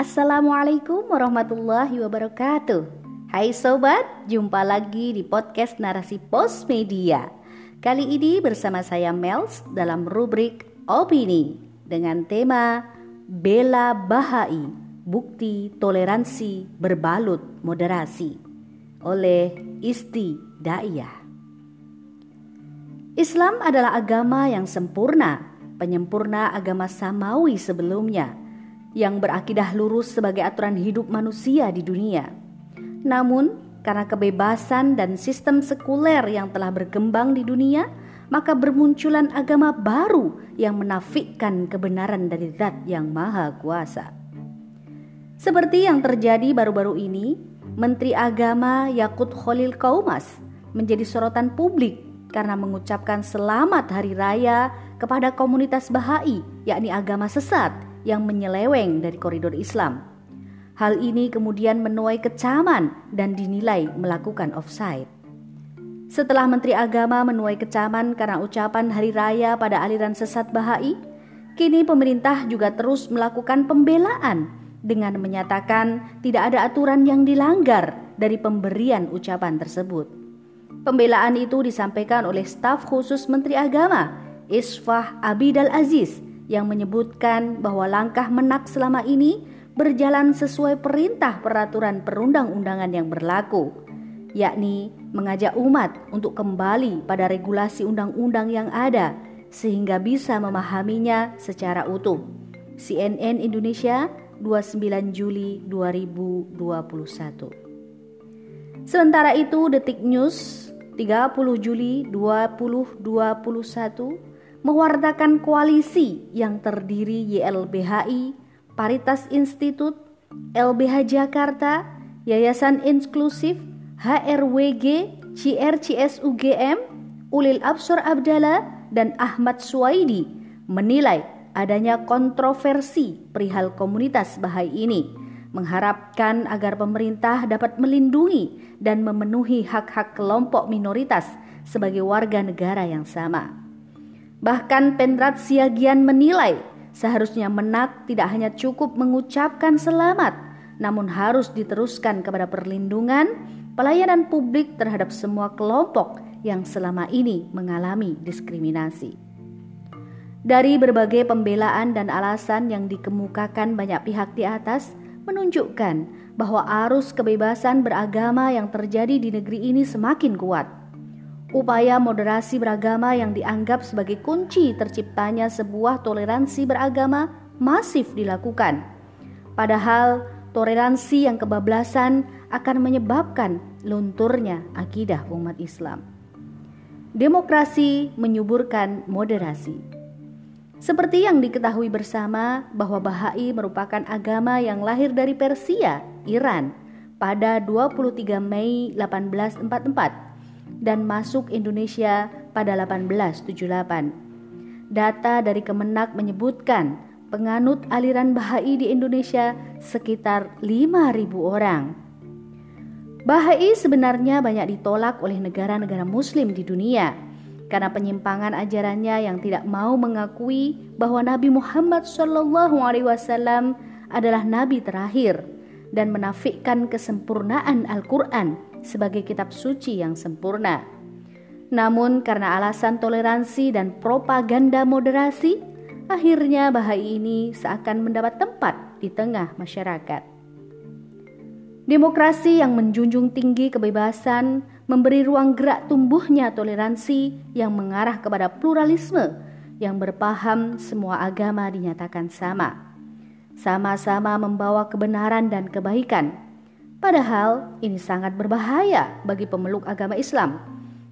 Assalamualaikum warahmatullahi wabarakatuh. Hai sobat, jumpa lagi di podcast Narasi Pos Media. Kali ini bersama saya Mels dalam rubrik Opini dengan tema Bela Bahai, Bukti Toleransi Berbalut Moderasi oleh Isti Daiyah. Islam adalah agama yang sempurna, penyempurna agama samawi sebelumnya yang berakidah lurus sebagai aturan hidup manusia di dunia. Namun, karena kebebasan dan sistem sekuler yang telah berkembang di dunia, maka bermunculan agama baru yang menafikan kebenaran dari Zat yang Maha Kuasa. Seperti yang terjadi baru-baru ini, Menteri Agama Yakut Khalil Kaumas menjadi sorotan publik karena mengucapkan selamat hari raya kepada komunitas Bahai, yakni agama sesat yang menyeleweng dari koridor Islam. Hal ini kemudian menuai kecaman dan dinilai melakukan offside. Setelah Menteri Agama menuai kecaman karena ucapan hari raya pada aliran sesat Bahai, kini pemerintah juga terus melakukan pembelaan dengan menyatakan tidak ada aturan yang dilanggar dari pemberian ucapan tersebut. Pembelaan itu disampaikan oleh staf khusus Menteri Agama, Isfah Abidal Aziz, yang menyebutkan bahwa langkah menak selama ini berjalan sesuai perintah peraturan perundang-undangan yang berlaku, yakni mengajak umat untuk kembali pada regulasi undang-undang yang ada sehingga bisa memahaminya secara utuh. CNN Indonesia 29 Juli 2021. Sementara itu Detik News 30 Juli 2021 mewartakan koalisi yang terdiri YLBHI, Paritas Institut, LBH Jakarta, Yayasan Inklusif, HRWG, CRCS UGM, Ulil Absor Abdallah, dan Ahmad Suwaidi menilai adanya kontroversi perihal komunitas Bahai ini, mengharapkan agar pemerintah dapat melindungi dan memenuhi hak-hak kelompok minoritas sebagai warga negara yang sama. Bahkan Pendrat Siagian menilai seharusnya menak tidak hanya cukup mengucapkan selamat, namun harus diteruskan kepada perlindungan pelayanan publik terhadap semua kelompok yang selama ini mengalami diskriminasi. Dari berbagai pembelaan dan alasan yang dikemukakan banyak pihak di atas menunjukkan bahwa arus kebebasan beragama yang terjadi di negeri ini semakin kuat Upaya moderasi beragama yang dianggap sebagai kunci terciptanya sebuah toleransi beragama masif dilakukan. Padahal toleransi yang kebablasan akan menyebabkan lunturnya akidah umat Islam. Demokrasi menyuburkan moderasi. Seperti yang diketahui bersama bahwa Bahai merupakan agama yang lahir dari Persia, Iran, pada 23 Mei 1844 dan masuk Indonesia pada 1878. Data dari Kemenak menyebutkan penganut aliran Bahai di Indonesia sekitar 5.000 orang. Bahai sebenarnya banyak ditolak oleh negara-negara muslim di dunia karena penyimpangan ajarannya yang tidak mau mengakui bahwa Nabi Muhammad SAW adalah nabi terakhir dan menafikan kesempurnaan Al-Qur'an sebagai kitab suci yang sempurna. Namun karena alasan toleransi dan propaganda moderasi, akhirnya Bahai ini seakan mendapat tempat di tengah masyarakat. Demokrasi yang menjunjung tinggi kebebasan memberi ruang gerak tumbuhnya toleransi yang mengarah kepada pluralisme yang berpaham semua agama dinyatakan sama. Sama-sama membawa kebenaran dan kebaikan Padahal ini sangat berbahaya bagi pemeluk agama Islam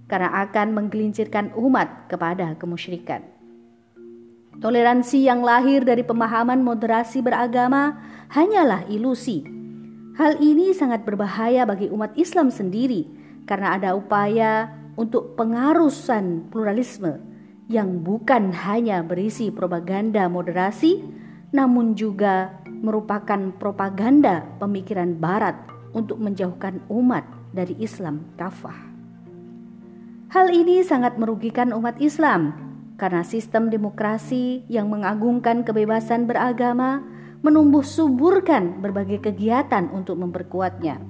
karena akan menggelincirkan umat kepada kemusyrikan. Toleransi yang lahir dari pemahaman moderasi beragama hanyalah ilusi. Hal ini sangat berbahaya bagi umat Islam sendiri karena ada upaya untuk pengarusan pluralisme yang bukan hanya berisi propaganda moderasi namun juga merupakan propaganda pemikiran barat untuk menjauhkan umat dari Islam kafah. Hal ini sangat merugikan umat Islam karena sistem demokrasi yang mengagungkan kebebasan beragama menumbuh suburkan berbagai kegiatan untuk memperkuatnya.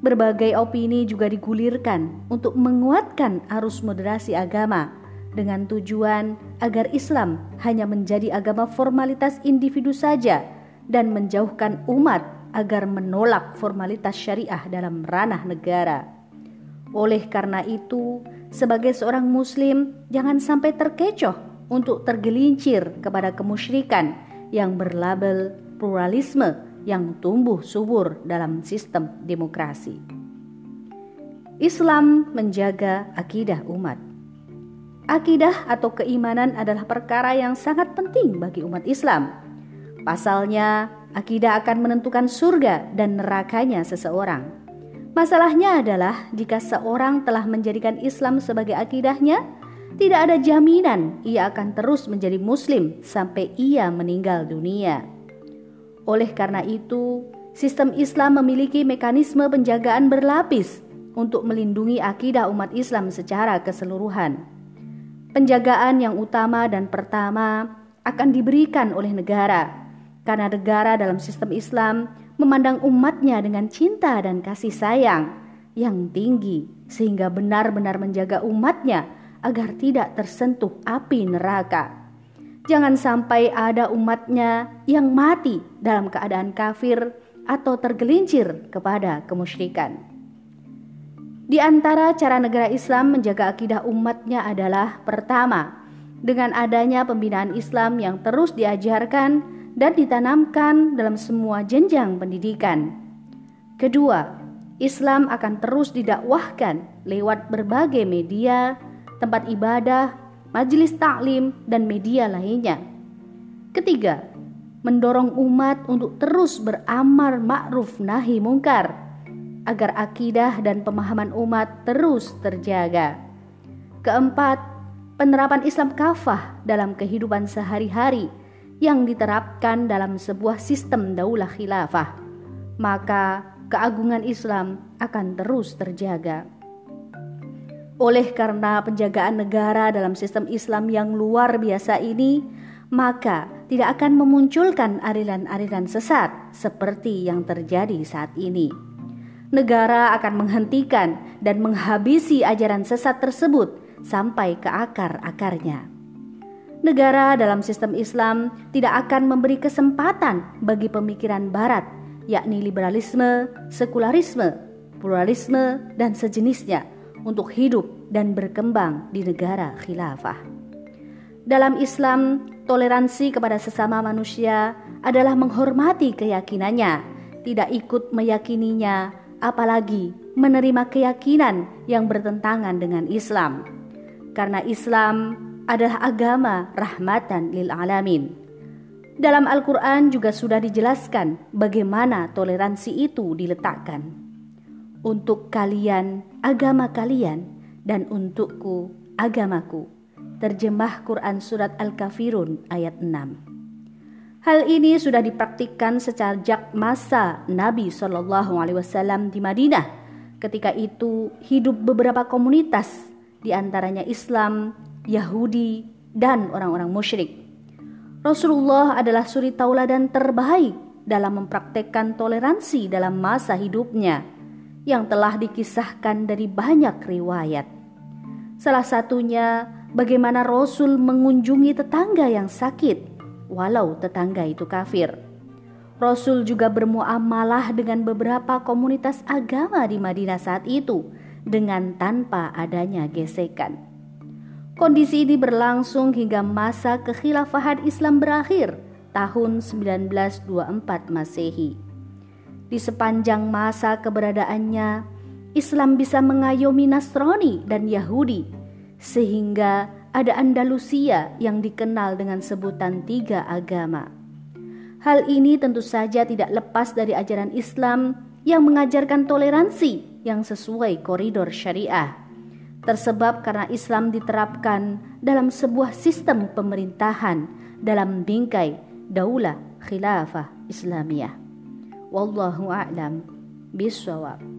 Berbagai opini juga digulirkan untuk menguatkan arus moderasi agama dengan tujuan agar Islam hanya menjadi agama formalitas individu saja dan menjauhkan umat agar menolak formalitas syariah dalam ranah negara. Oleh karena itu, sebagai seorang muslim jangan sampai terkecoh untuk tergelincir kepada kemusyrikan yang berlabel pluralisme yang tumbuh subur dalam sistem demokrasi. Islam menjaga akidah umat. Akidah atau keimanan adalah perkara yang sangat penting bagi umat Islam. Pasalnya, akidah akan menentukan surga dan nerakanya seseorang. Masalahnya adalah jika seorang telah menjadikan Islam sebagai akidahnya, tidak ada jaminan ia akan terus menjadi Muslim sampai ia meninggal dunia. Oleh karena itu, sistem Islam memiliki mekanisme penjagaan berlapis untuk melindungi akidah umat Islam secara keseluruhan. Penjagaan yang utama dan pertama akan diberikan oleh negara, karena negara dalam sistem Islam memandang umatnya dengan cinta dan kasih sayang yang tinggi, sehingga benar-benar menjaga umatnya agar tidak tersentuh api neraka. Jangan sampai ada umatnya yang mati dalam keadaan kafir atau tergelincir kepada kemusyrikan. Di antara cara negara Islam menjaga akidah umatnya adalah pertama, dengan adanya pembinaan Islam yang terus diajarkan dan ditanamkan dalam semua jenjang pendidikan. Kedua, Islam akan terus didakwahkan lewat berbagai media, tempat ibadah, majelis taklim, dan media lainnya. Ketiga, mendorong umat untuk terus beramar ma'ruf nahi mungkar agar akidah dan pemahaman umat terus terjaga. Keempat, penerapan Islam kafah dalam kehidupan sehari-hari yang diterapkan dalam sebuah sistem daulah khilafah, maka keagungan Islam akan terus terjaga. Oleh karena penjagaan negara dalam sistem Islam yang luar biasa ini, maka tidak akan memunculkan aliran-aliran sesat seperti yang terjadi saat ini. Negara akan menghentikan dan menghabisi ajaran sesat tersebut sampai ke akar-akarnya. Negara dalam sistem Islam tidak akan memberi kesempatan bagi pemikiran Barat, yakni liberalisme, sekularisme, pluralisme, dan sejenisnya untuk hidup dan berkembang di negara khilafah. Dalam Islam, toleransi kepada sesama manusia adalah menghormati keyakinannya, tidak ikut meyakininya, apalagi menerima keyakinan yang bertentangan dengan Islam. Karena Islam adalah agama rahmatan lil alamin. Dalam Al-Quran juga sudah dijelaskan bagaimana toleransi itu diletakkan untuk kalian agama kalian dan untukku agamaku. Terjemah Quran Surat Al-Kafirun ayat 6 Hal ini sudah dipraktikkan sejak masa Nabi Shallallahu Alaihi Wasallam di Madinah. Ketika itu hidup beberapa komunitas, di antaranya Islam, Yahudi, dan orang-orang musyrik. Rasulullah adalah suri tauladan terbaik dalam mempraktekkan toleransi dalam masa hidupnya yang telah dikisahkan dari banyak riwayat. Salah satunya bagaimana Rasul mengunjungi tetangga yang sakit, walau tetangga itu kafir. Rasul juga bermuamalah dengan beberapa komunitas agama di Madinah saat itu dengan tanpa adanya gesekan. Kondisi ini berlangsung hingga masa kekhilafahan Islam berakhir tahun 1924 Masehi. Di sepanjang masa keberadaannya, Islam bisa mengayomi Nasrani dan Yahudi, sehingga ada Andalusia yang dikenal dengan sebutan tiga agama. Hal ini tentu saja tidak lepas dari ajaran Islam yang mengajarkan toleransi yang sesuai koridor syariah. Tersebab karena Islam diterapkan dalam sebuah sistem pemerintahan dalam bingkai daulah khilafah Islamiyah. Wallahu a'lam bisawab.